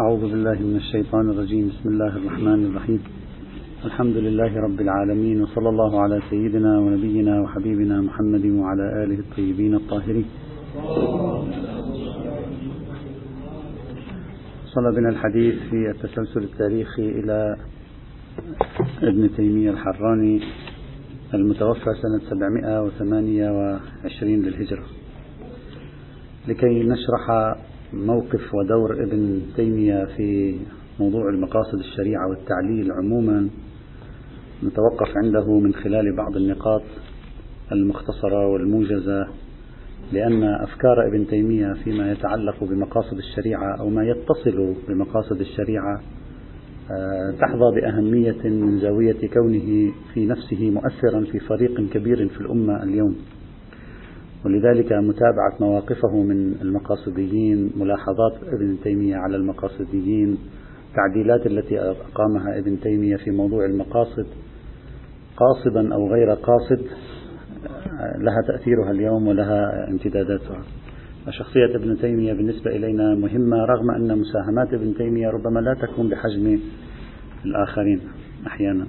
أعوذ بالله من الشيطان الرجيم. بسم الله الرحمن الرحيم. الحمد لله رب العالمين وصلى الله على سيدنا ونبينا وحبيبنا محمد وعلى آله الطيبين الطاهرين. وصل بنا الحديث في التسلسل التاريخي إلى ابن تيمية الحراني المتوفى سنة 728 للهجرة. لكي نشرح موقف ودور ابن تيمية في موضوع المقاصد الشريعة والتعليل عموما نتوقف عنده من خلال بعض النقاط المختصرة والموجزة لأن أفكار ابن تيمية فيما يتعلق بمقاصد الشريعة أو ما يتصل بمقاصد الشريعة آه، تحظى بأهمية من زاوية كونه في نفسه مؤثرا في فريق كبير في الأمة اليوم. ولذلك متابعة مواقفه من المقاصديين ملاحظات ابن تيمية على المقاصديين التعديلات التي أقامها ابن تيمية في موضوع المقاصد قاصدا أو غير قاصد لها تأثيرها اليوم ولها امتداداتها. شخصية ابن تيمية بالنسبة إلينا مهمة رغم أن مساهمات ابن تيمية ربما لا تكون بحجم الآخرين أحيانا.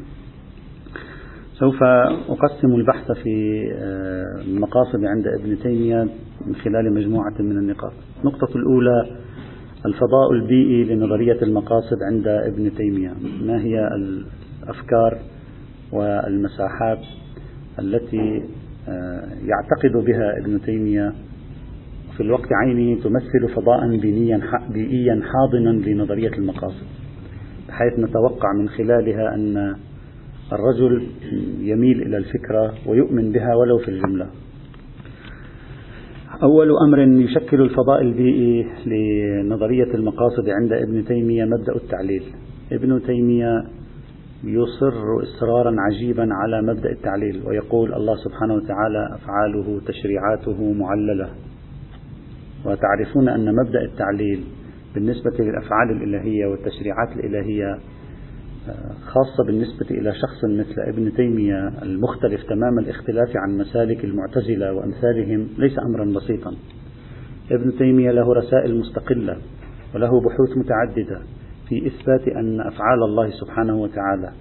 سوف أقسم البحث في آه، المقاصد عند ابن تيمية من خلال مجموعة من النقاط. النقطة الأولى الفضاء البيئي لنظرية المقاصد عند ابن تيمية. ما هي الأفكار والمساحات التي آه، يعتقد بها ابن تيمية؟ في الوقت عينه تمثل فضاء بيئيا حاضنا لنظرية المقاصد بحيث نتوقع من خلالها أن الرجل يميل إلى الفكرة ويؤمن بها ولو في الجملة. أول أمر يشكل الفضاء البيئي لنظرية المقاصد عند ابن تيمية مبدأ التعليل. ابن تيمية يصر إصرارا عجيبا على مبدأ التعليل ويقول الله سبحانه وتعالى أفعاله تشريعاته معللة. وتعرفون أن مبدأ التعليل بالنسبة للأفعال الإلهية والتشريعات الإلهية خاصة بالنسبة إلى شخص مثل ابن تيمية المختلف تمام الاختلاف عن مسالك المعتزلة وأمثالهم ليس أمرا بسيطا. ابن تيمية له رسائل مستقلة وله بحوث متعددة في إثبات أن أفعال الله سبحانه وتعالى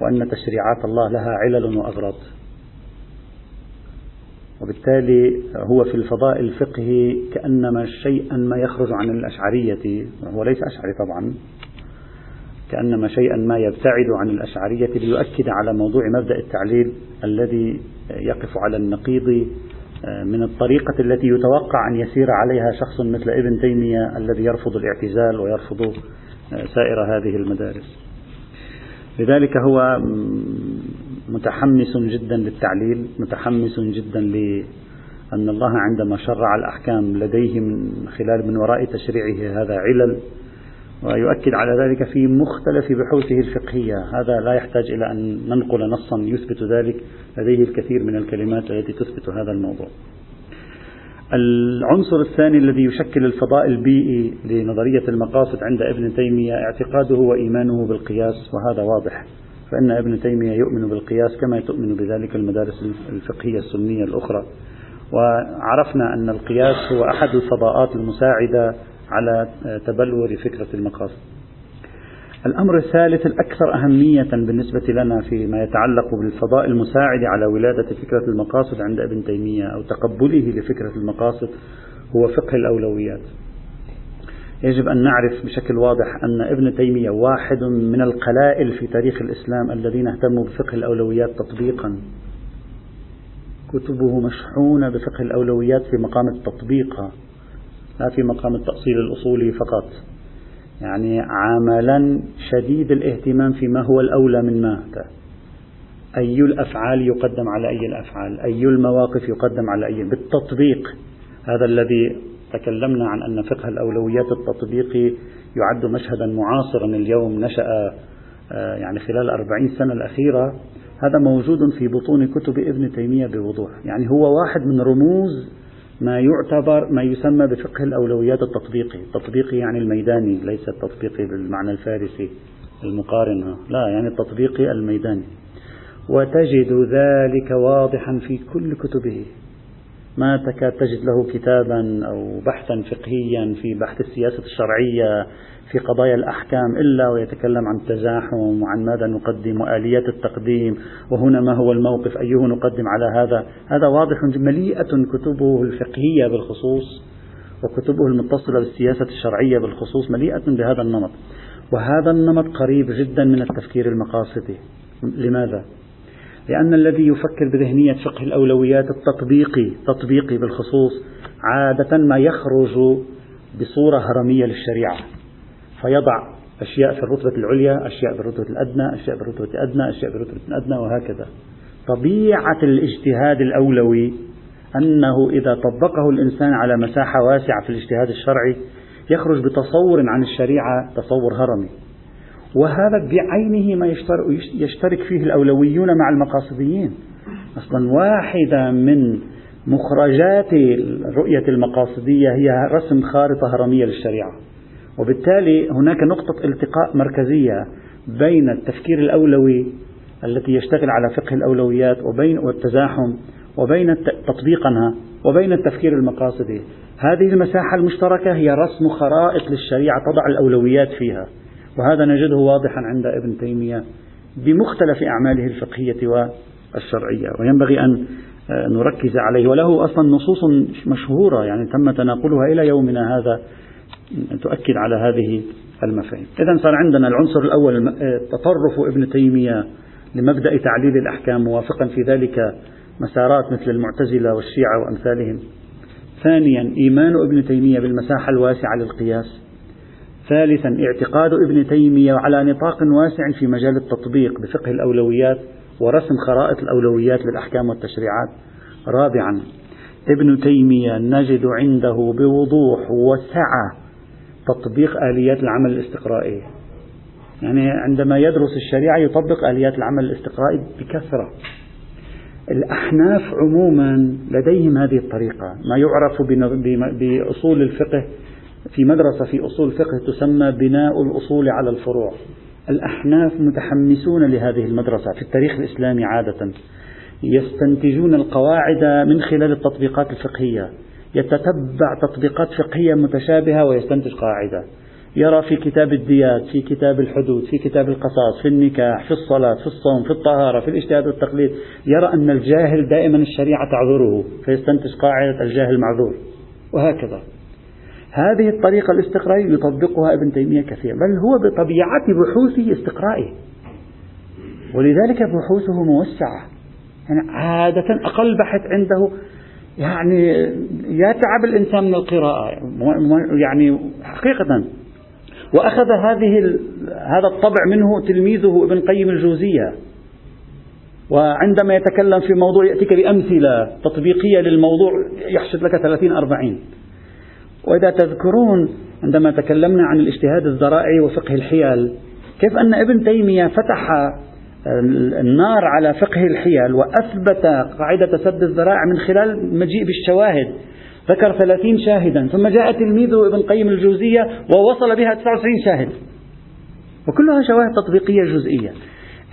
وأن تشريعات الله لها علل وأغراض. وبالتالي هو في الفضاء الفقهي كأنما شيئا ما يخرج عن الأشعرية وهو ليس أشعري طبعا كأنما شيئا ما يبتعد عن الأشعرية ليؤكد على موضوع مبدأ التعليل الذي يقف على النقيض آه، من الطريقة التي يتوقع أن يسير عليها شخص مثل ابن تيمية الذي يرفض الاعتزال ويرفض آه، سائر هذه المدارس. لذلك هو متحمس جدا للتعليل متحمس جدا لأن الله عندما شرع الأحكام لديه من خلال من وراء تشريعه هذا علل ويؤكد على ذلك في مختلف بحوثه الفقهية. هذا لا يحتاج إلى أن ننقل نصا يثبت ذلك. لديه الكثير من الكلمات التي تثبت هذا الموضوع. العنصر الثاني الذي يشكل الفضاء البيئي لنظرية المقاصد عند ابن تيمية اعتقاده وإيمانه بالقياس وهذا واضح. فإن ابن تيمية يؤمن بالقياس كما تؤمن بذلك المدارس الفقهية السنية الأخرى. وعرفنا أن القياس هو أحد الفضاءات المساعدة على تبلور فكرة المقاصد. الأمر الثالث الأكثر أهمية بالنسبة لنا فيما يتعلق بالفضاء المساعد على ولادة فكرة المقاصد عند ابن تيمية أو تقبله لفكرة المقاصد هو فقه الأولويات. يجب أن نعرف بشكل واضح أن ابن تيمية واحد من القلائل في تاريخ الإسلام الذين اهتموا بفقه الأولويات تطبيقا. كتبه مشحونة بفقه الأولويات في مقام التطبيق. لا في مقام التأصيل الأصولي فقط. يعني عملا شديد الاهتمام فيما هو الأولى من ما. أي الأفعال يقدم على أي الأفعال؟ أي المواقف يقدم على أي؟ بالتطبيق. هذا الذي تكلمنا عن أن فقه الأولويات التطبيقي يعد مشهدا معاصرا اليوم نشأ آه، يعني خلال الأربعين سنة الأخيرة. هذا موجود في بطون كتب ابن تيمية بوضوح. يعني هو واحد من رموز ما يعتبر ما يسمى بفقه الأولويات التطبيقي. التطبيقي يعني الميداني ليس التطبيقي بالمعنى الفارسي المقارن. لا يعني التطبيقي الميداني. وتجد ذلك واضحا في كل كتبه. ما تكاد تجد له كتابا أو بحثا فقهيا في بحث السياسة الشرعية في قضايا الأحكام إلا ويتكلم عن التزاحم وعن ماذا نقدم وآليات التقديم وهنا ما هو الموقف أيه نقدم على هذا؟ هذا واضح مليئة كتبه الفقهية بالخصوص وكتبه المتصلة بالسياسة الشرعية بالخصوص مليئة بهذا النمط. وهذا النمط قريب جدا من التفكير المقاصدي. لماذا؟ لأن الذي يفكر بذهنية فقه الأولويات التطبيقي تطبيقي بالخصوص عادة ما يخرج بصورة هرمية للشريعة. فيضع أشياء في الرتبة العليا أشياء في الرتبة الأدنى أشياء في الرتبة الأدنى أشياء في الرتبة الأدنى وهكذا. طبيعة الاجتهاد الأولوي أنه إذا طبقه الإنسان على مساحة واسعة في الاجتهاد الشرعي يخرج بتصور عن الشريعة تصور هرمي. وهذا بعينه ما يشترك فيه الأولويون مع المقاصديين. أصلا واحدة من مخرجات الرؤية المقاصدية هي رسم خارطة هرمية للشريعة. وبالتالي هناك نقطة التقاء مركزية بين التفكير الأولوي التي يشتغل على فقه الأولويات وبين والتزاحم وبين تطبيقها وبين التفكير المقاصدي. هذه المساحة المشتركة هي رسم خرائط للشريعة تضع الأولويات فيها. وهذا نجده واضحا عند ابن تيمية بمختلف أعماله الفقهية والشرعية. وينبغي أن آه، نركز عليه. وله أصلا نصوص مشهورة يعني تم تناقلها إلى يومنا هذا. تؤكد على هذه المفاهيم. إذا صار عندنا العنصر الأول آه، تطرف ابن تيمية لمبدأ تعليل الأحكام موافقا في ذلك مسارات مثل المعتزلة والشيعة وأمثالهم. ثانيا إيمان ابن تيمية بالمساحة الواسعة للقياس. ثالثا اعتقاد ابن تيمية على نطاق واسع في مجال التطبيق بفقه الأولويات ورسم خرائط الأولويات للأحكام والتشريعات. رابعا ابن تيمية نجد عنده بوضوح وسعة تطبيق آليات العمل الاستقرائي يعني عندما يدرس الشريعة يطبق آليات العمل الاستقرائي بكثرة. الأحناف عموما لديهم هذه الطريقة. ما يعرف بأصول الفقه في مدرسة في أصول الفقه تسمى بناء الأصول على الفروع. الأحناف متحمسون لهذه المدرسة. في التاريخ الإسلامي عادة يستنتجون القواعد من خلال التطبيقات الفقهية. يتتبع تطبيقات فقهية متشابهة ويستنتج قاعدة. يرى في كتاب الديات في كتاب الحدود في كتاب القصاص في النكاح في الصلاة في الصوم في الطهارة في الاجتهاد والتقليد يرى أن الجاهل دائما الشريعة تعذره فيستنتج قاعدة الجاهل معذور وهكذا. هذه الطريقة الاستقرائية يطبقها ابن تيمية كثيرا بل هو بطبيعة بحوثه استقرائي. ولذلك بحوثه موسعة. يعني عادة أقل بحث عنده يعني يتعب الإنسان من القراءة. يعني حقيقة. وأخذ هذه هذا الطبع منه تلميذه ابن قيم الجوزية. وعندما يتكلم في موضوع يأتيك بأمثلة تطبيقية للموضوع يحشد لك 30 40 وإذا تذكرون عندما تكلمنا عن الاجتهاد الزرائعي وفقه الحيل كيف أن ابن تيمية فتح النار على فقه الحيل وأثبت قاعدة سد الذرائع من خلال مجيء بالشواهد. ذكر ثلاثين شاهدا ثم جاء تلميذه ابن قيم الجوزية ووصل بها 99 شاهد. وكلها شواهد تطبيقية جزئية.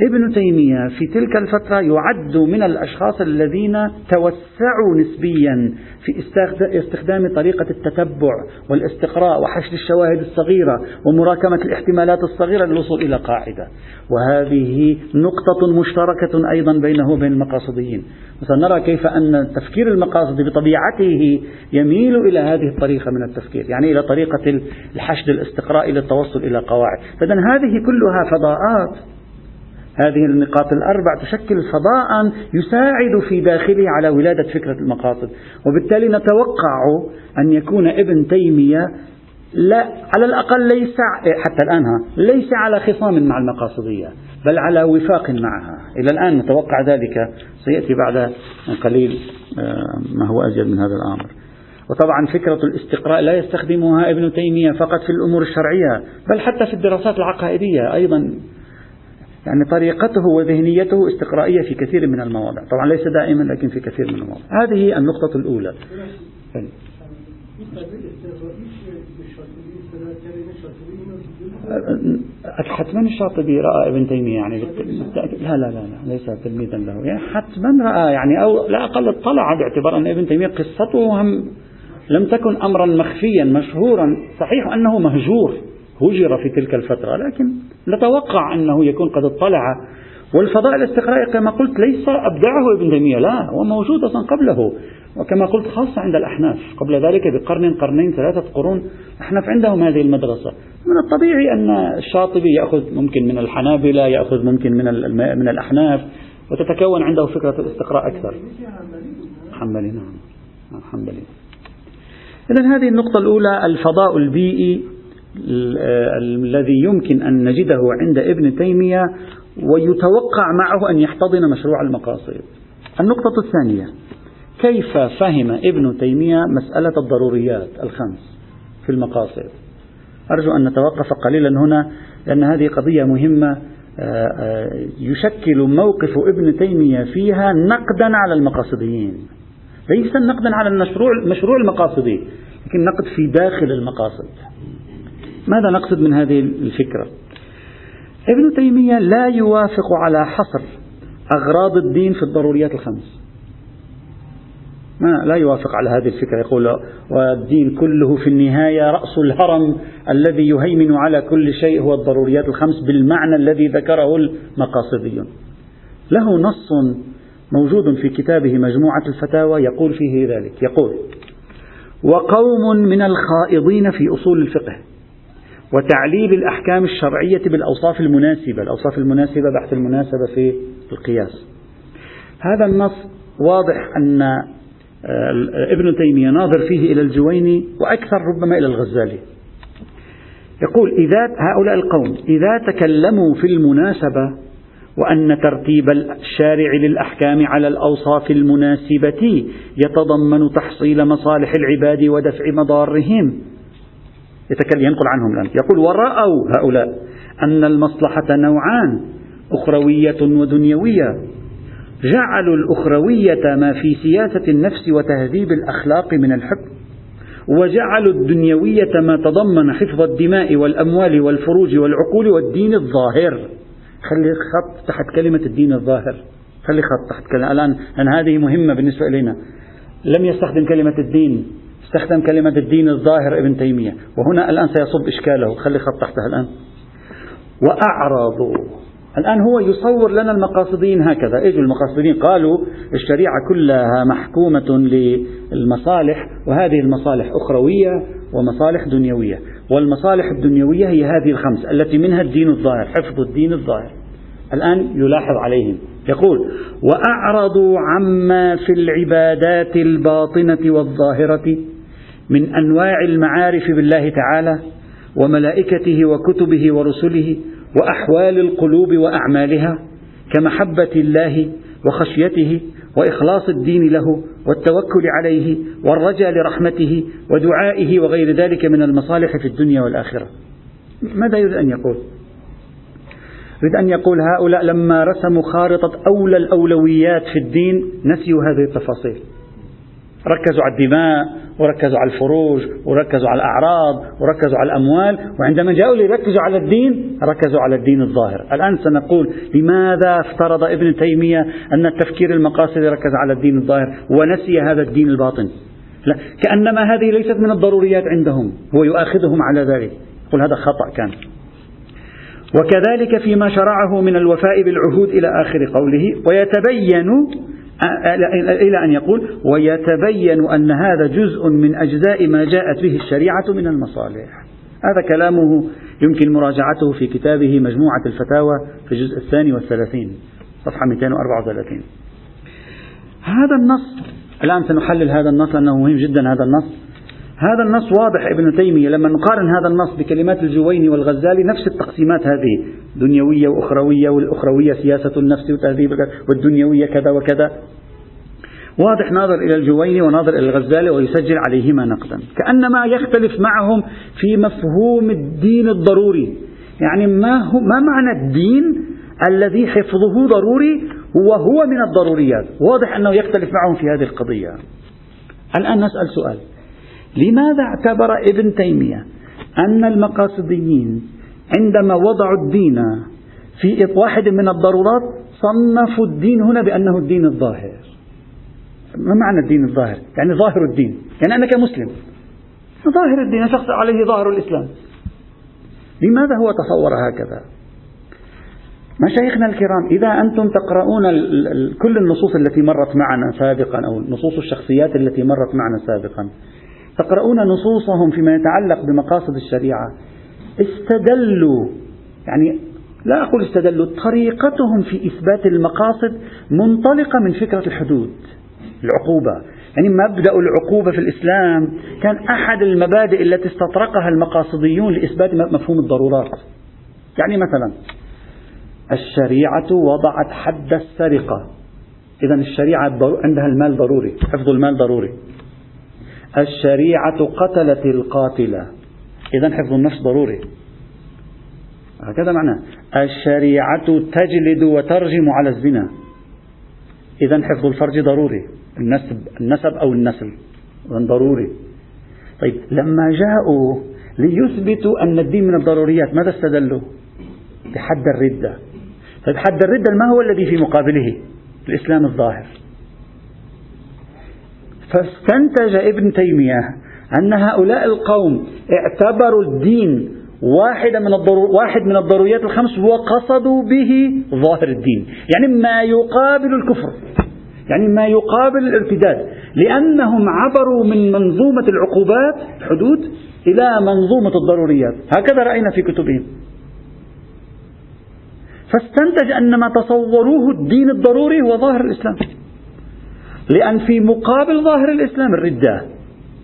ابن تيمية في تلك الفترة يعد من الأشخاص الذين توسعوا نسبيا في استخدام طريقة التتبع والاستقراء وحشد الشواهد الصغيرة ومراكمة الاحتمالات الصغيرة للوصول إلى قاعدة. وهذه نقطة مشتركة أيضا بينه وبين المقاصديين. وسنرى كيف أن التفكير المقاصدي بطبيعته يميل إلى هذه الطريقة من التفكير يعني إلى طريقة الحشد الاستقرائي للتوصل إلى قواعد. فإذا هذه كلها فضاءات هذه النقاط الأربع تشكل فضاء يساعد في داخله على ولادة فكرة المقاصد. وبالتالي نتوقع أن يكون ابن تيمية لا على الأقل ليس حتى الآن ليس على خصام مع المقاصدية بل على وفاق معها. إلى الآن نتوقع ذلك. سيأتي بعد قليل آه، ما هو أزيد من هذا الأمر. وطبعا فكرة الاستقراء لا يستخدمها ابن تيمية فقط في الأمور الشرعية بل حتى في الدراسات العقائدية أيضا. يعني طريقته وذهنيته استقرائية في كثير من المواضع. طبعا ليس دائما لكن في كثير من المواضع. هذه النقطة الأولى. حتما الشاطبي رأى ابن تيمية يعني لا لا لا, لا ليس تلميذا له. يعني حتما رأى يعني أو لا أقل اطلع باعتبار أن ابن تيمية قصته هم لم تكن أمرا مخفيا مشهورا صحيح أنه مهجور. هجر في تلك الفترة لكن نتوقع أنه يكون قد اطلع. والفضاء الاستقرائي كما قلت ليس أبدعه ابن تيمية لا هو موجود أصلا قبله. وكما قلت خاصة عند الأحناف قبل ذلك بقرن قرنين ثلاثة قرون الأحناف عندهم هذه المدرسة. من الطبيعي أن الشاطبي يأخذ ممكن من الحنابلة يأخذ ممكن من من الأحناف وتتكون عنده فكرة الاستقراء أكثر. حنبلي نعم. حنبلي. إذا هذه النقطة الأولى الفضاء البيئي. الذي يمكن أن نجده عند ابن تيمية ويتوقع معه أن يحتضن مشروع المقاصد. النقطة الثانية كيف فهم ابن تيمية مسألة الضروريات الخمس في المقاصد؟ أرجو أن نتوقف قليلا هنا لأن هذه قضية مهمة. آه، آه، يشكل موقف ابن تيمية فيها نقدا على المقاصديين. ليس نقدا على المشروع مشروع المقاصدي لكن نقد في داخل المقاصد. ماذا نقصد من هذه الفكرة؟ ابن تيمية لا يوافق على حصر أغراض الدين في الضروريات الخمس. ما لا يوافق على هذه الفكرة. يقول والدين كله في النهاية رأس الهرم الذي يهيمن على كل شيء هو الضروريات الخمس بالمعنى الذي ذكره المقاصديون. له نص موجود في كتابه مجموعة الفتاوى يقول فيه ذلك. يقول وقوم من الخائضين في أصول الفقه وتعليل الأحكام الشرعية بالأوصاف المناسبة الأوصاف المناسبة بحث المناسبة في القياس. هذا النص واضح أن آه، ابن تيمية ناظر فيه إلى الجويني وأكثر ربما إلى الغزالي. يقول إذا هؤلاء القوم إذا تكلموا في المناسبة وأن ترتيب الشارع للأحكام على الأوصاف المناسبة يتضمن تحصيل مصالح العباد ودفع مضارهم يتكلم ينقل عنهم الآن. يقول ورأوا هؤلاء أن المصلحة نوعان أخروية ودنيوية. جعلوا الأخروية ما في سياسة النفس وتهذيب الأخلاق من الحكم. وجعلوا الدنيوية ما تضمن حفظ الدماء والأموال والفروج والعقول والدين الظاهر. خلي خط تحت كلمة الدين الظاهر. خلي خط تحت كلمة. الآن أن هذه مهمة بالنسبة إلينا. لم يستخدم كلمة الدين. استخدم كلمة الدين الظاهر ابن تيمية. وهنا الآن سيصب إشكاله. خلي خط تحتها الآن. وأعرضوا الآن هو يصور لنا المقاصدين هكذا. إجوا المقاصدين؟ قالوا الشريعة كلها محكومة للمصالح وهذه المصالح أخروية ومصالح دنيوية. والمصالح الدنيوية هي هذه الخمس التي منها الدين الظاهر حفظ الدين الظاهر. الآن يلاحظ عليهم. يقول وأعرضوا عما في العبادات الباطنة والظاهرة. من أنواع المعارف بالله تعالى وملائكته وكتبه ورسله وأحوال القلوب وأعمالها كمحبة الله وخشيته وإخلاص الدين له والتوكل عليه والرجاء لرحمته ودعائه وغير ذلك من المصالح في الدنيا والآخرة. ماذا يريد أن يقول؟ يريد أن يقول هؤلاء لما رسموا خارطة أولى الأولويات في الدين نسيوا هذه التفاصيل. ركزوا على الدماء وركزوا على الفروج وركزوا على الأعراض وركزوا على الأموال وعندما جاءوا ليركزوا على الدين ركزوا على الدين الظاهر. الآن سنقول لماذا افترض ابن تيمية أن التفكير المقاصدي ركز على الدين الظاهر ونسي هذا الدين الباطن؟ لا كأنما هذه ليست من الضروريات عندهم هو يؤاخذهم على ذلك. يقول هذا خطأ كان. وكذلك فيما شرعه من الوفاء بالعهود إلى آخر قوله ويتبين إلى أن يقول ويتبين أن هذا جزء من أجزاء ما جاءت به الشريعة من المصالح. هذا كلامه يمكن مراجعته في كتابه مجموعة الفتاوى في الجزء الثاني والثلاثين صفحة 234 هذا النص الآن سنحلل هذا النص لأنه مهم جدا هذا النص. هذا النص واضح ابن تيمية. لما نقارن هذا النص بكلمات الجويني والغزالي نفس التقسيمات هذه. دنيوية وأخروية والأخروية سياسة النفس وتهذيب والدنيوية كذا وكذا. واضح ناظر إلى الجويني وناظر إلى الغزالي ويسجل عليهما نقدا. كأنما يختلف معهم في مفهوم الدين الضروري. يعني ما, هو ما معنى الدين الذي حفظه ضروري وهو من الضروريات؟ واضح أنه يختلف معهم في هذه القضية. الآن نسأل سؤال. لماذا اعتبر ابن تيمية أن المقاصديين عندما وضعوا الدين في واحد من الضرورات صنفوا الدين هنا بأنه الدين الظاهر؟ ما معنى الدين الظاهر؟ يعني ظاهر الدين. يعني أنا كمسلم ظاهر الدين شخص عليه ظاهر الإسلام. لماذا هو تصور هكذا؟ مشايخنا الكرام إذا أنتم تقرؤون كل النصوص التي مرت معنا سابقا أو نصوص الشخصيات التي مرت معنا سابقا تقرؤون نصوصهم فيما يتعلق بمقاصد الشريعة. استدلوا يعني لا أقول استدلوا طريقتهم في إثبات المقاصد منطلقة من فكرة الحدود العقوبة. يعني مبدأ العقوبة في الإسلام كان أحد المبادئ التي استطرقها المقاصديون لإثبات مفهوم الضرورات. يعني مثلا الشريعة وضعت حد السرقة. إذا الشريعة عندها المال ضروري حفظ المال ضروري. الشريعة قتلت القاتلة إذا حفظ النفس ضروري. هكذا معناه. الشريعة تجلد وترجم على الزنا. إذا حفظ الفرج ضروري. النسب النسب أو النسل. ضروري. طيب لما جاءوا ليثبتوا أن الدين من الضروريات ماذا استدلوا؟ بحد الردة. طيب حد الردة ما هو الذي في مقابله؟ الإسلام الظاهر. فاستنتج ابن تيمية أن هؤلاء القوم اعتبروا الدين واحدة من الضرور واحد من الضروريات الخمس وقصدوا به ظاهر الدين. يعني ما يقابل الكفر. يعني ما يقابل الارتداد. لأنهم عبروا من منظومة العقوبات حدود إلى منظومة الضروريات. هكذا رأينا في كتبهم. فاستنتج أن ما تصوروه الدين الضروري هو ظاهر الإسلام. لأن في مقابل ظاهر الإسلام الردة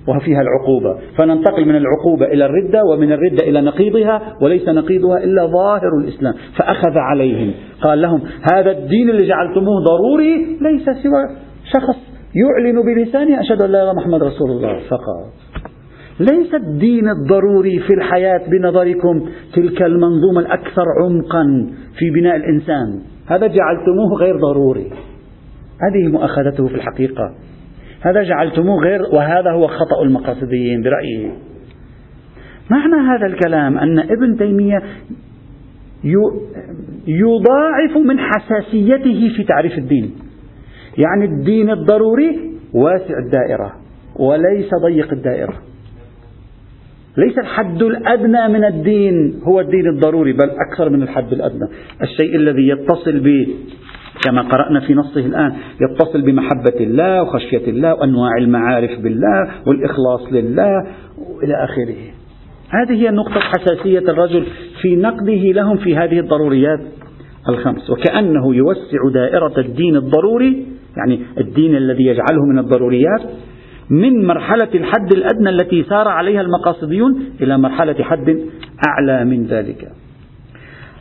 وفيها العقوبة. فننتقل من العقوبة إلى الردة ومن الردة إلى نقيضها وليس نقيضها إلا ظاهر الإسلام. فأخذ عليهم. قال لهم هذا الدين اللي جعلتموه ضروري ليس سوى شخص يعلن بلسانه أشهد أن لا إله محمد رسول الله. فقط ليس الدين الضروري في الحياة بنظركم تلك المنظومة الأكثر عمقا في بناء الإنسان؟ هذا جعلتموه غير ضروري. هذه مؤاخذته في الحقيقة. هذا جعلتموه غير وهذا هو خطأ المقاصديين برأيي. معنى هذا الكلام أن ابن تيمية يضاعف من حساسيته في تعريف الدين. يعني الدين الضروري واسع الدائرة وليس ضيق الدائرة. ليس الحد الأدنى من الدين هو الدين الضروري بل أكثر من الحد الأدنى. الشيء الذي يتصل كما قرأنا في نصه الآن يتصل بمحبة الله وخشية الله وأنواع المعارف بالله والإخلاص لله وإلى آخره. هذه هي نقطة حساسية الرجل في نقده لهم في هذه الضروريات الخمس. وكأنه يوسع دائرة الدين الضروري يعني الدين الذي يجعله من الضروريات من مرحلة الحد الأدنى التي سار عليها المقاصديون إلى مرحلة حد أعلى من ذلك.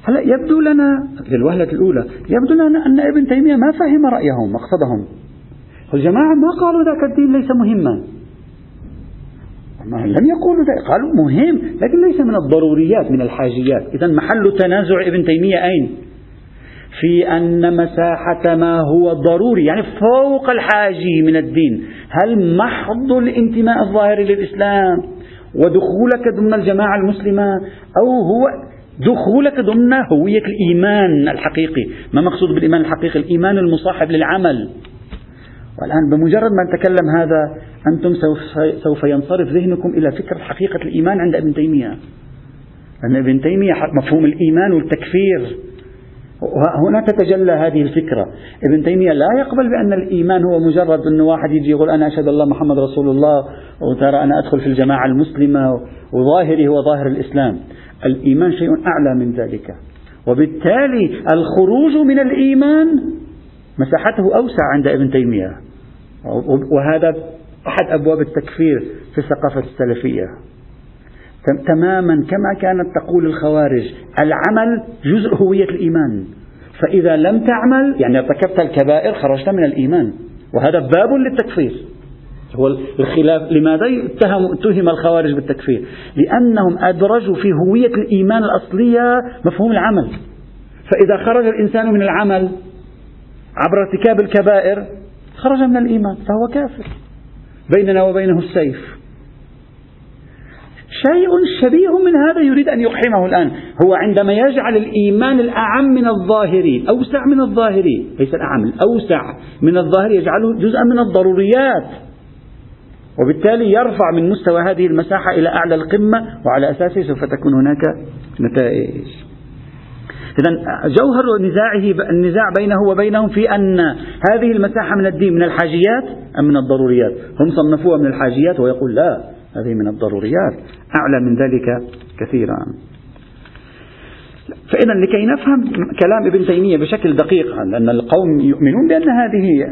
هلا يبدو لنا للوهلة الأولى يبدو لنا أن ابن تيمية ما فهم رأيهم مقصدهم. الجماعة ما قالوا ذاك الدين ليس مهما. لم يقولوا ذلك قالوا مهم لكن ليس من الضروريات من الحاجيات. إذا محل تنازع ابن تيمية أين؟ في أن مساحة ما هو ضروري يعني فوق الحاجي من الدين. هل محض الانتماء الظاهري للإسلام ودخولك ضمن الجماعة المسلمة أو هو دخولك ضمن هوية الإيمان الحقيقي. ما مقصود بالإيمان الحقيقي؟ الإيمان المصاحب للعمل. والآن بمجرد ما نتكلم هذا أنتم سوف ينصرف ذهنكم إلى فكرة حقيقة الإيمان عند ابن تيمية. أن ابن تيمية مفهوم الإيمان والتكفير. هنا تتجلى هذه الفكرة. ابن تيمية لا يقبل بأن الإيمان هو مجرد أن واحد يجي يقول أنا أشهد الله محمد رسول الله وترى أنا أدخل في الجماعة المسلمة وظاهري هو ظاهر الإسلام. الإيمان شيء أعلى من ذلك. وبالتالي الخروج من الإيمان مساحته أوسع عند ابن تيمية. وهذا أحد أبواب التكفير في الثقافة السلفية. تماما كما كانت تقول الخوارج. العمل جزء هوية الإيمان. فإذا لم تعمل يعني ارتكبت الكبائر خرجت من الإيمان. وهذا باب للتكفير. هو الخلاف. لماذا اتهم, اتهم الخوارج بالتكفير؟ لأنهم أدرجوا في هوية الإيمان الأصلية مفهوم العمل. فإذا خرج الإنسان من العمل عبر ارتكاب الكبائر خرج من الإيمان فهو كافر. بيننا وبينه السيف. شيء شبيه من هذا يريد أن يقحمه الآن. هو عندما يجعل الإيمان الأعم من الظاهري أوسع من الظاهري ليس الأعم الأوسع من الظاهر يجعله جزءا من الضروريات. وبالتالي يرفع من مستوى هذه المساحة إلى أعلى القمة وعلى أساسه سوف تكون هناك نتائج. إذا جوهر نزاعه النزاع بينه وبينهم في أن هذه المساحة من الدين من الحاجيات أم من الضروريات؟ هم صنفوها من الحاجيات ويقول لا. هذه من الضروريات. أعلى من ذلك كثيرا. فإذا لكي نفهم كلام ابن تيمية بشكل دقيق لأن القوم يؤمنون بأن هذه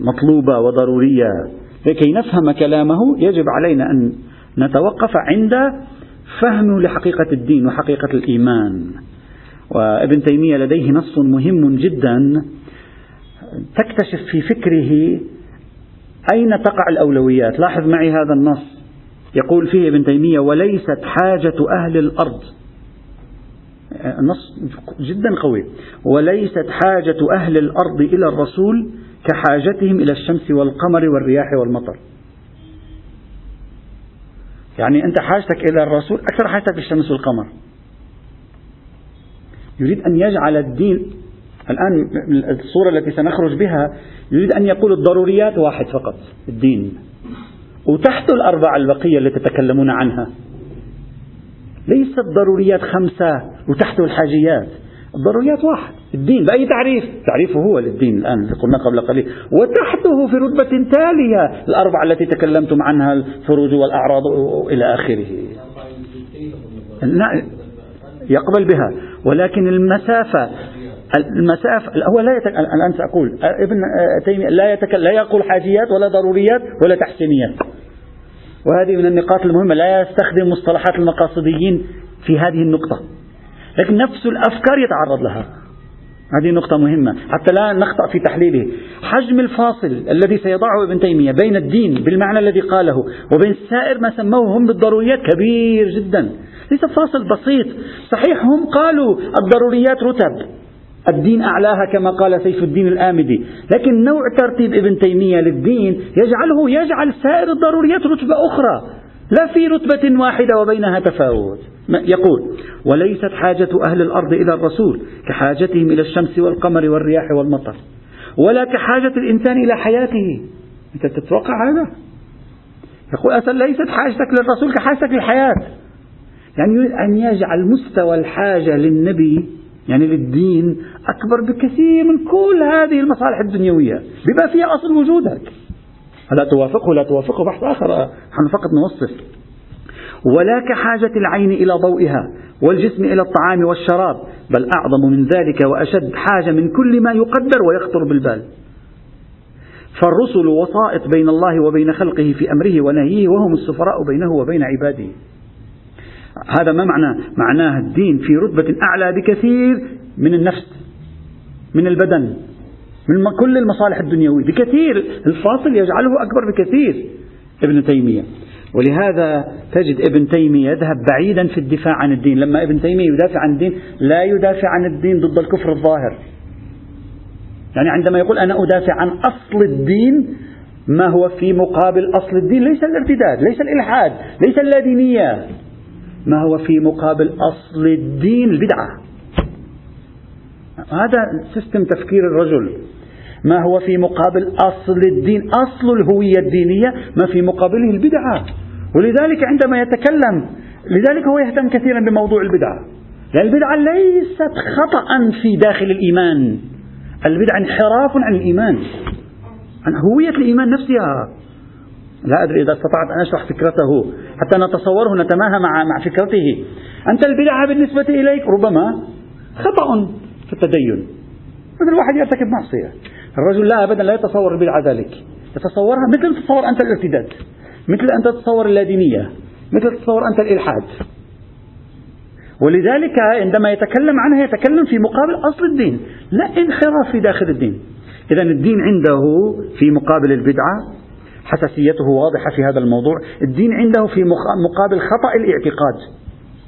مطلوبة وضرورية. لكي نفهم كلامه يجب علينا أن نتوقف عند فهمه لحقيقة الدين وحقيقة الإيمان. وابن تيمية لديه نص مهم جدا تكتشف في فكره أين تقع الأولويات. لاحظ معي هذا النص. يقول فيه ابن تيمية وليست حاجة أهل الأرض. نص جدا قوي. وليست حاجة أهل الأرض إلى الرسول كحاجتهم إلى الشمس والقمر والرياح والمطر. يعني أنت حاجتك إلى الرسول أكثر حاجتك للشمس والقمر. يريد أن يجعل الدين الآن الصورة التي سنخرج بها يريد أن يقول الضروريات واحد فقط الدين. وتحت الأربعة البقية التي تتكلمون عنها. ليست ضروريات خمسة وتحته الحاجيات. الضروريات واحد الدين بأي تعريف؟ تعريفه هو للدين الآن قلنا قبل قليل. وتحته في رتبة تالية الأربعة التي تكلمتم عنها الفروج والأعراض إلى آخره. يقبل بها. ولكن المسافة المسافة هو لا يتكلم الآن سأقول. ابن تيمية لا يتكلم لا يقول حاجيات ولا ضروريات ولا تحسينيات. وهذه من النقاط المهمة. لا يستخدم مصطلحات المقاصديين في هذه النقطة. لكن نفس الأفكار يتعرض لها. هذه نقطة مهمة. حتى لا نخطأ في تحليله. حجم الفاصل الذي سيضعه ابن تيمية بين الدين بالمعنى الذي قاله وبين سائر ما سموه هم بالضروريات كبير جدا. ليس فاصل بسيط. صحيح هم قالوا الضروريات رتب. الدين أعلاها كما قال سيف الدين الآمدي. لكن نوع ترتيب ابن تيمية للدين يجعله يجعل سائر الضروريات رتبة أخرى. لا في رتبة واحدة وبينها تفاوت. يقول وليست حاجة أهل الأرض إلى الرسول كحاجتهم إلى الشمس والقمر والرياح والمطر. ولا كحاجة الإنسان إلى حياته. أنت تتوقع هذا؟ يقول أصلا ليست حاجتك للرسول كحاجتك للحياة. يعني يريد أن يجعل مستوى الحاجة للنبي يعني للدين أكبر بكثير من كل هذه المصالح الدنيوية بما فيها أصل وجودك. لا توافقه لا توافقه بحث آخر نحن فقط نوصف. ولا كحاجة العين إلى ضوئها والجسم إلى الطعام والشراب بل أعظم من ذلك وأشد حاجة من كل ما يقدر ويخطر بالبال. فالرسل وسائط بين الله وبين خلقه في أمره ونهيه وهم السفراء بينه وبين عباده. هذا ما معناه؟ معناه الدين في رتبة أعلى بكثير من النفس من البدن من كل المصالح الدنيوية بكثير الفاصل يجعله أكبر بكثير. ابن تيمية. ولهذا تجد ابن تيمية يذهب بعيدا في الدفاع عن الدين. لما ابن تيمية يدافع عن الدين لا يدافع عن الدين ضد الكفر الظاهر. يعني عندما يقول أنا أدافع عن أصل الدين ما هو في مقابل أصل الدين؟ ليس الارتداد ليس الإلحاد ليس اللادينية ما هو في مقابل أصل الدين البدعة. هذا سيستم تفكير الرجل. ما هو في مقابل أصل الدين أصل الهوية الدينية ما في مقابله البدعة. ولذلك عندما يتكلم لذلك هو يهتم كثيرا بموضوع البدعة. لأن البدعة ليست خطأ في داخل الإيمان. البدعة انحراف عن الإيمان. عن هوية الإيمان نفسها. لا أدري إذا استطعت أن أشرح فكرته حتى نتصوره نتماهى مع مع فكرته. أنت البدعة بالنسبة إليك ربما خطأ في التدين. مثل واحد يرتكب معصية. الرجل لا أبدا لا يتصور البدعة ذلك. يتصورها مثل تتصور أنت الارتداد مثل أن تتصور اللادينية مثل تتصور أنت الإلحاد. ولذلك عندما يتكلم عنها يتكلم في مقابل أصل الدين لا انحراف في داخل الدين. إذا الدين عنده في مقابل البدعة حساسيته واضحة في هذا الموضوع. الدين عنده في مقابل خطأ الاعتقاد.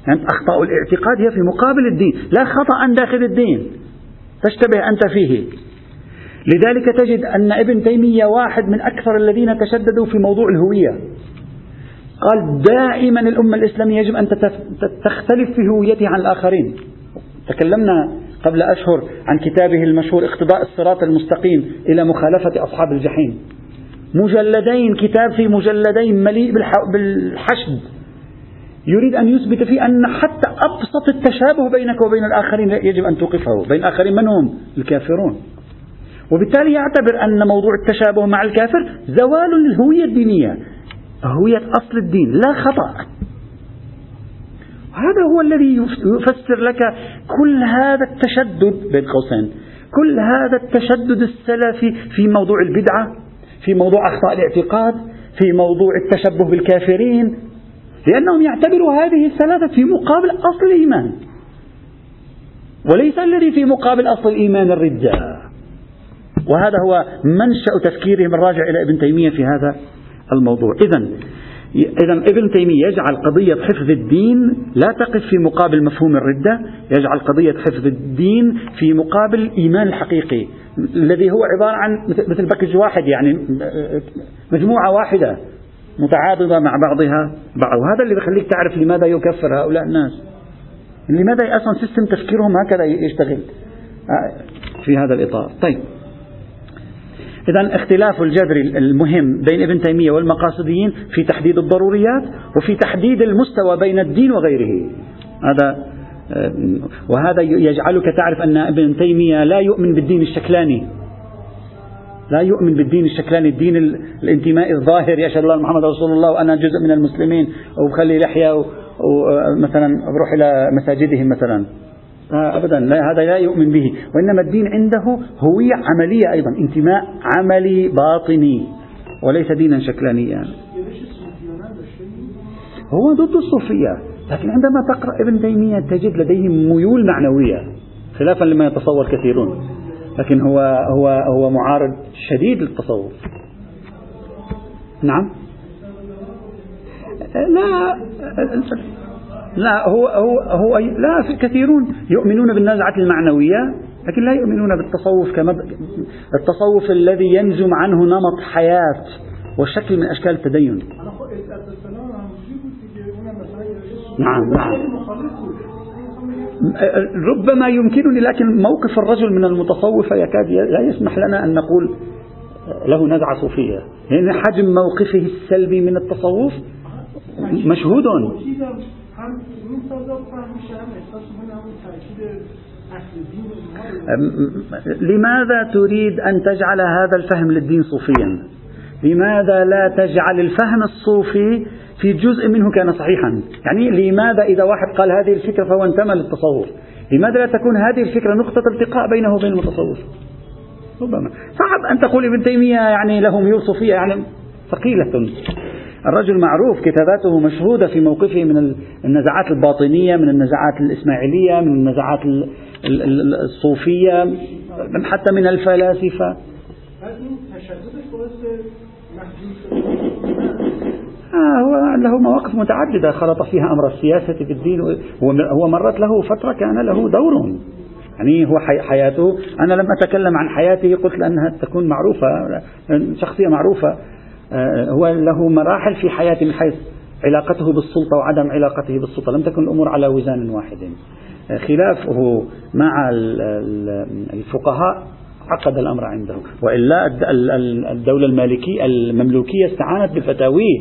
يعني أخطاء الاعتقاد هي في مقابل الدين لا خطأ داخل الدين. تشتبه أنت فيه. لذلك تجد أن ابن تيمية واحد من أكثر الذين تشددوا في موضوع الهوية. قال دائما الأمة الإسلامية يجب أن تختلف في هويتها عن الآخرين. تكلمنا قبل أشهر عن كتابه المشهور اقتضاء الصراط المستقيم إلى مخالفة أصحاب الجحيم. مجلدين كتاب في مجلدين مليء بالحشد. يريد أن يثبت فيه أن حتى أبسط التشابه بينك وبين الآخرين يجب أن توقفه. بين الآخرين من هم؟ الكافرون. وبالتالي يعتبر أن موضوع التشابه مع الكافر زوال للهوية الدينية. هوية أصل الدين لا خطأ. هذا هو الذي يفسر لك كل هذا التشدد بين قوسين كل هذا التشدد السلفي في موضوع البدعة. في موضوع أخطاء الاعتقاد في موضوع التشبه بالكافرين لأنهم يعتبروا هذه الثلاثة في مقابل أصل الإيمان. وليس الذي في مقابل أصل الإيمان الردة وهذا هو منشأ تفكيرهم الراجع إلى ابن تيمية في هذا الموضوع. إذا إذا ابن تيمية يجعل قضية حفظ الدين لا تقف في مقابل مفهوم الردة يجعل قضية حفظ الدين في مقابل الإيمان الحقيقي. الذي هو عبارة عن مثل باكج واحد يعني مجموعة واحدة متعاضدة مع بعضها بعض. وهذا اللي بيخليك تعرف لماذا يكفر هؤلاء الناس. لماذا أصلا سيستم تفكيرهم هكذا يشتغل؟ في هذا الإطار. طيب. إذا اختلاف الجذري المهم بين ابن تيمية والمقاصديين في تحديد الضروريات وفي تحديد المستوى بين الدين وغيره. هذا وهذا يجعلك تعرف أن ابن تيمية لا يؤمن بالدين الشكلاني. لا يؤمن بالدين الشكلاني الدين الانتماء الظاهر. يشهد الله محمد رسول الله وأنا جزء من المسلمين وبخلي لحية ومثلا بروح إلى مساجدهم مثلا. آه أبدا. لا هذا لا يؤمن به. وإنما الدين عنده هوية عملية أيضا انتماء عملي باطني وليس دينا شكلانيا. هو ضد الصوفية. لكن عندما تقرأ ابن تيمية تجد لديه ميول معنوية خلافا لما يتصور كثيرون لكن هو هو هو معارض شديد للتصوف. نعم؟ لا لا هو هو هو لا كثيرون يؤمنون بالنزعة المعنوية لكن لا يؤمنون بالتصوف كمبدأ التصوف الذي ينجم عنه نمط حياة وشكل من أشكال التدين. نعم نعم. ربما يمكنني لكن موقف الرجل من المتصوفة يكاد لا يسمح لنا أن نقول له نزعة صوفية لأن حجم موقفه السلبي من التصوف مشهود. لماذا تريد أن تجعل هذا الفهم للدين صوفيا؟ لماذا لا تجعل الفهم الصوفي في جزء منه كان صحيحا. يعني لماذا إذا واحد قال هذه الفكرة فهو انتمى للتصوف؟ لماذا لا تكون هذه الفكرة نقطة التقاء بينه وبين المتصوف؟ ربما. صعب أن تقول ابن تيمية يعني له ميول صوفية يعني ثقيلة. الرجل معروف كتاباته مشهودة في موقفه من النزعات الباطنية من النزعات الإسماعيلية من النزعات الصوفية حتى من الفلاسفة. آه هو له مواقف متعددة خلط فيها أمر السياسة بالدين هو مرت له فترة كان له دور. يعني هو حياته أنا لم أتكلم عن حياته قلت لأنها تكون معروفة شخصية معروفة. آه، هو له مراحل في حياته من حيث علاقته بالسلطة وعدم علاقته بالسلطة. لم تكن الأمور على وزان واحد. آه، خلافه مع الفقهاء عقد الأمر عنده. وإلا الدولة المالكية المملوكية استعانت بفتاويه.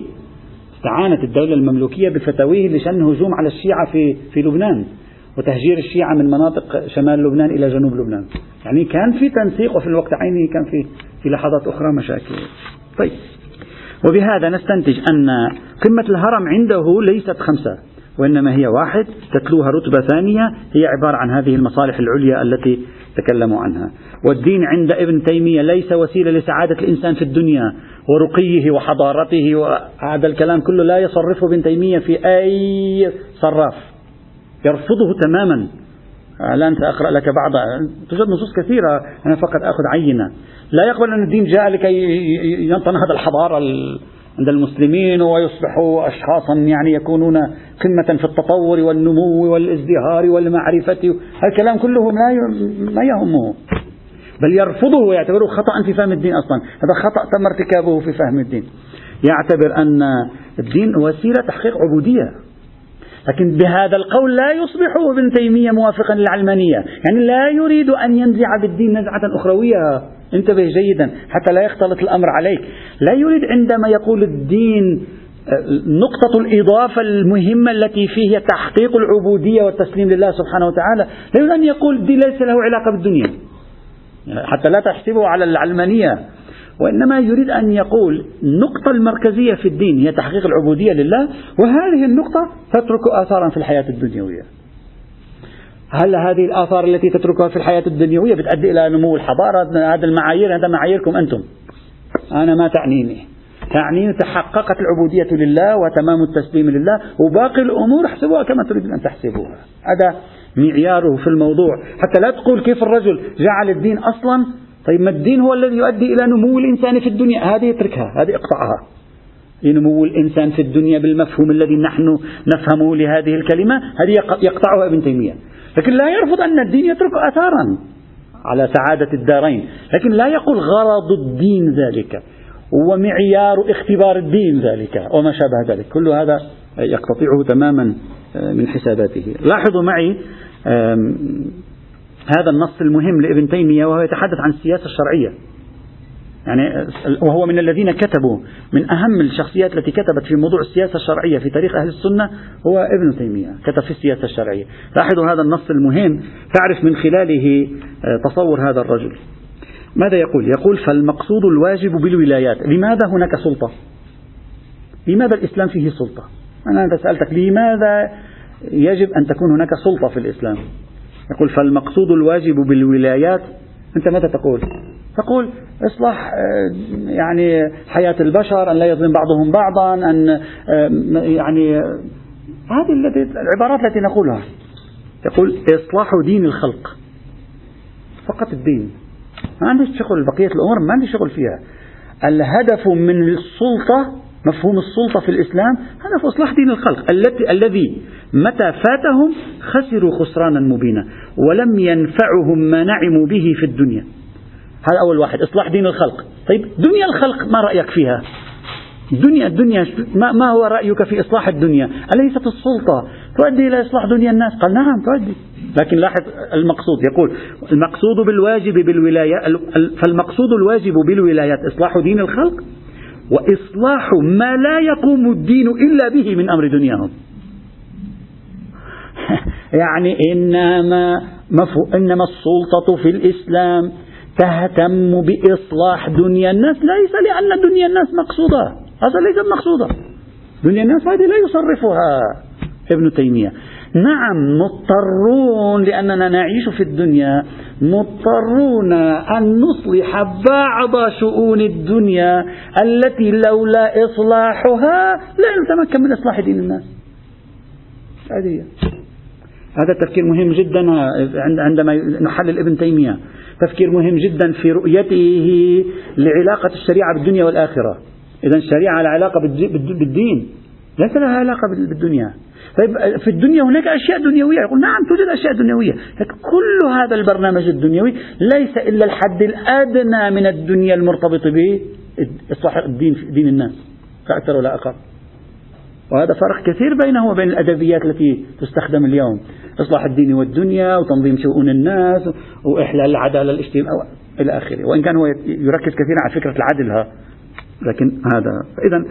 استعانت الدولة المملوكية بفتاويه لشن هجوم على الشيعة في في لبنان وتهجير الشيعة من مناطق شمال لبنان إلى جنوب لبنان. يعني كان في تنسيق وفي الوقت عينه كان في في لحظات أخرى مشاكل. طيب. وبهذا نستنتج أن قمة الهرم عنده ليست خمسة وإنما هي واحد تتلوها رتبة ثانية هي عبارة عن هذه المصالح العليا التي تكلموا عنها. والدين عند ابن تيمية ليس وسيلة لسعادة الإنسان في الدنيا ورقيه وحضارته وهذا الكلام كله لا يصرفه ابن تيمية في أي صراف. يرفضه تماما. الآن سأقرأ لك بعض. توجد نصوص كثيرة. أنا فقط أخذ عينة. لا يقبل أن الدين جاء لكي ينتنهض الحضارة عند المسلمين ويصبحوا أشخاصا يعني يكونون قمة في التطور والنمو والازدهار والمعرفة. هذا الكلام كله لا يهمه. بل يرفضه ويعتبره خطأ في فهم الدين أصلا. هذا خطأ تم ارتكابه في فهم الدين. يعتبر أن الدين وسيلة تحقيق عبودية. لكن بهذا القول لا يصبح ابن تيمية موافقا للعلمانية. يعني لا يريد أن ينزع بالدين نزعة أخروية. انتبه جيدا حتى لا يختلط الأمر عليك. لا يريد عندما يقول الدين نقطة الإضافة المهمة التي فيه تحقيق العبودية والتسليم لله سبحانه وتعالى لا يريد أن يقول الدين ليس له علاقة بالدنيا. حتى لا تحسبه على العلمانية. وإنما يريد أن يقول النقطة المركزية في الدين هي تحقيق العبودية لله وهذه النقطة تترك آثارا في الحياة الدنيوية. هل هذه الآثار التي تتركها في الحياة الدنيوية بتؤدي إلى نمو الحضارة هذا المعايير هذا معاييركم أنتم؟ أنا ما تعنيني. تعنيني تحققت العبودية لله وتمام التسليم لله وباقي الأمور احسبوها كما تريدون أن تحسبوها. هذا معياره في الموضوع. حتى لا تقول كيف الرجل جعل الدين أصلا طيب ما الدين هو الذي يؤدي إلى نمو الإنسان في الدنيا؟ هذه اتركها هذه اقطعها. لنمو الإنسان في الدنيا بالمفهوم الذي نحن نفهمه لهذه الكلمة هذه يقطعها ابن تيمية. لكن لا يرفض أن الدين يترك أثارا على سعادة الدارين. لكن لا يقول غرض الدين ذلك ومعيار اختبار الدين ذلك وما شابه ذلك. كل هذا يقتطعه تماما آه، من حساباته. لاحظوا معي هذا النص المهم لابن تيمية وهو يتحدث عن السياسة الشرعية يعني وهو من الذين كتبوا من أهم الشخصيات التي كتبت في موضوع السياسة الشرعية في تاريخ أهل السنة هو ابن تيمية كتب في السياسة الشرعية لاحظوا هذا النص المهم تعرف من خلاله آه، تصور هذا الرجل ماذا يقول؟ يقول فالمقصود الواجب بالولايات لماذا هناك سلطة؟ لماذا الإسلام فيه سلطة؟ أنا سألتك لماذا يجب أن تكون هناك سلطة في الإسلام يقول فالمقصود الواجب بالولايات. أنت ماذا تقول؟ تقول إصلاح آه، يعني حياة البشر أن لا يظلم بعضهم بعضا أن آه، يعني هذه التي العبارات التي نقولها. يقول إصلاح دين الخلق. فقط الدين. ما عندي شغل بقية الأمور ما عندي شغل فيها. الهدف من السلطة مفهوم السلطة في الإسلام هدف إصلاح دين الخلق. التي الذي متى فاتهم خسروا خسرانا مبينا ولم ينفعهم ما نعموا به في الدنيا. هذا أول واحد إصلاح دين الخلق. طيب دنيا الخلق ما رأيك فيها؟ دنيا الدنيا ما, ما هو رأيك في إصلاح الدنيا؟ أليست السلطة تؤدي إلى إصلاح دنيا الناس؟ قال نعم تؤدي. لكن لاحظ المقصود. يقول المقصود بالواجب بالولاية فالمقصود الواجب بالولايات إصلاح دين الخلق؟ وإصلاح ما لا يقوم الدين إلا به من أمر دنياهم. يعني إنما إنما السلطة في الإسلام تهتم بإصلاح دنيا الناس. ليس لأن دنيا الناس مقصودة. هذا ليس مقصودة. دنيا الناس هذه لا يصرفها ابن تيمية. نعم مضطرون لأننا نعيش في الدنيا. مضطرون أن نصلح بعض شؤون الدنيا التي لولا إصلاحها لا نتمكن من إصلاح دين الناس. هذه. هذا تفكير مهم جدا عندما نحلل ابن تيمية. تفكير مهم جدا في رؤيته لعلاقة الشريعة بالدنيا والآخرة. إذا الشريعة على علاقة بالدين. ليس لها علاقة بالدنيا. طيب في الدنيا هناك أشياء دنيوية. يقول نعم توجد أشياء دنيوية. لكن كل هذا البرنامج الدنيوي ليس إلا الحد الأدنى من الدنيا المرتبط به إصلاح الدين دين الناس لا أكثر ولا أقل. وهذا فرق كثير بينه وبين الأدبيات التي تستخدم اليوم. إصلاح الدين والدنيا وتنظيم شؤون الناس وإحلال العدالة الاجتماعية إلى آخره. وإن كان هو يركز كثيرا على فكرة العدل لكن هذا. فإذا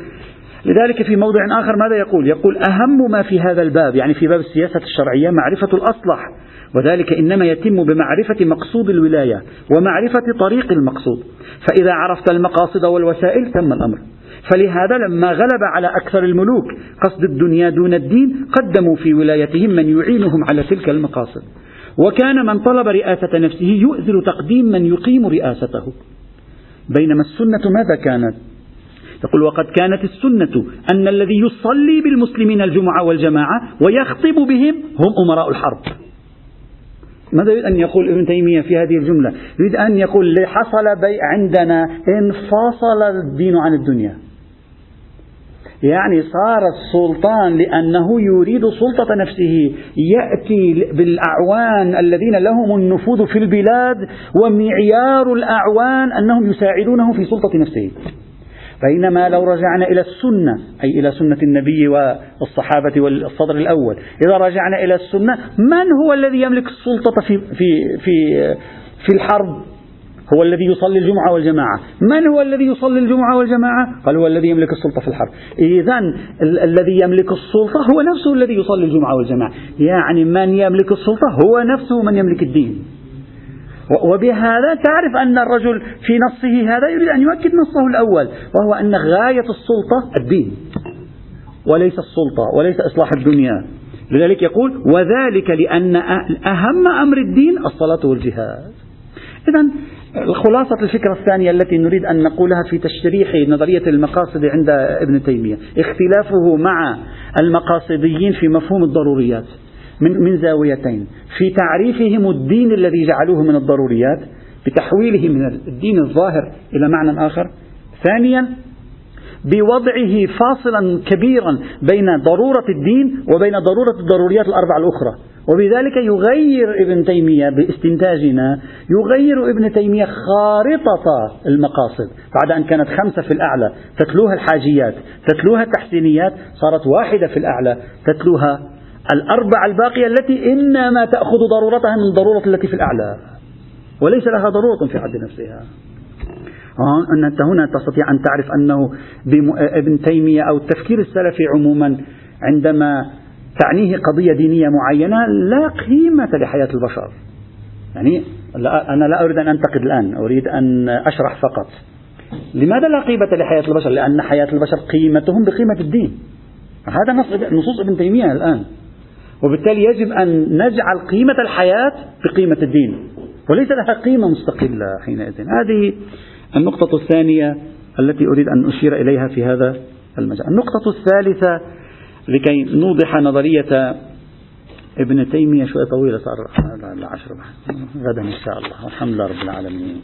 لذلك في موضع آخر ماذا يقول؟ يقول أهم ما في هذا الباب يعني في باب السياسة الشرعية معرفة الأصلح وذلك إنما يتم بمعرفة مقصود الولاية ومعرفة طريق المقصود. فإذا عرفت المقاصد والوسائل تم الأمر. فلهذا لما غلب على أكثر الملوك قصد الدنيا دون الدين قدموا في ولايتهم من يعينهم على تلك المقاصد. وكان من طلب رئاسة نفسه يؤثر تقديم من يقيم رئاسته. بينما السنة ماذا كانت؟ يقول وقد كانت السنة أن الذي يصلي بالمسلمين الجمعة والجماعة ويخطب بهم هم أمراء الحرب. ماذا يريد أن يقول ابن تيمية في هذه الجملة؟ يريد أن يقول حصل بي عندنا انفصل الدين عن الدنيا. يعني صار السلطان لأنه يريد سلطة نفسه. يأتي بالأعوان الذين لهم النفوذ في البلاد ومعيار الأعوان أنهم يساعدونه في سلطة نفسه. بينما لو رجعنا إلى السنة أي إلى سنة النبي والصحابة والصدر الأول. إذا رجعنا إلى السنة من هو الذي يملك السلطة في, في, في, في الحرب؟ هو الذي يصلي الجمعة والجماعة. من هو الذي يصلي الجمعة والجماعة؟ قال هو الذي يملك السلطة في الحرب. إذا ال- الذي يملك السلطة هو نفسه الذي يصلي الجمعة والجماعة. يعني من يملك السلطة هو نفسه من يملك الدين. وبهذا تعرف أن الرجل في نصه هذا يريد أن يؤكد نصه الأول وهو أن غاية السلطة الدين وليس السلطة وليس إصلاح الدنيا. لذلك يقول وذلك لأن أهم أمر الدين الصلاة والجهاد. إذا خلاصة الفكرة الثانية التي نريد أن نقولها في تشريح نظرية المقاصد عند ابن تيمية اختلافه مع المقاصديين في مفهوم الضروريات. من, من زاويتين. في تعريفهم الدين الذي جعلوه من الضروريات بتحويله من الدين الظاهر إلى معنى آخر. ثانيا بوضعه فاصلا كبيرا بين ضرورة الدين وبين ضرورة الضروريات الأربعة الأخرى. وبذلك يغير ابن تيمية باستنتاجنا يغير ابن تيمية خارطة المقاصد. بعد أن كانت خمسة في الأعلى تتلوها الحاجيات تتلوها التحسينيات صارت واحدة في الأعلى تتلوها الأربعة الباقية التي إنما تأخذ ضرورتها من ضرورة التي في الأعلى وليس لها ضرورة في حد نفسها. أن أنت هنا تستطيع أن تعرف أنه ابن تيمية أو التفكير السلفي عموما عندما تعنيه قضية دينية معينة لا قيمة لحياة البشر. يعني أنا لا أريد أن أنتقد الآن أريد أن أشرح فقط. لماذا لا قيمة لحياة البشر؟ لأن حياة البشر قيمتهم بقيمة الدين. هذا نص نصوص ابن تيمية الآن. وبالتالي يجب أن نجعل قيمة الحياة بقيمة الدين. وليس لها قيمة مستقلة حينئذ. هذه النقطة الثانية التي أريد أن أشير إليها في هذا المجال. النقطة الثالثة لكي نوضح نظرية ابن تيمية شوية طويلة صار العشر غدا إن شاء الله. والحمد لله رب العالمين.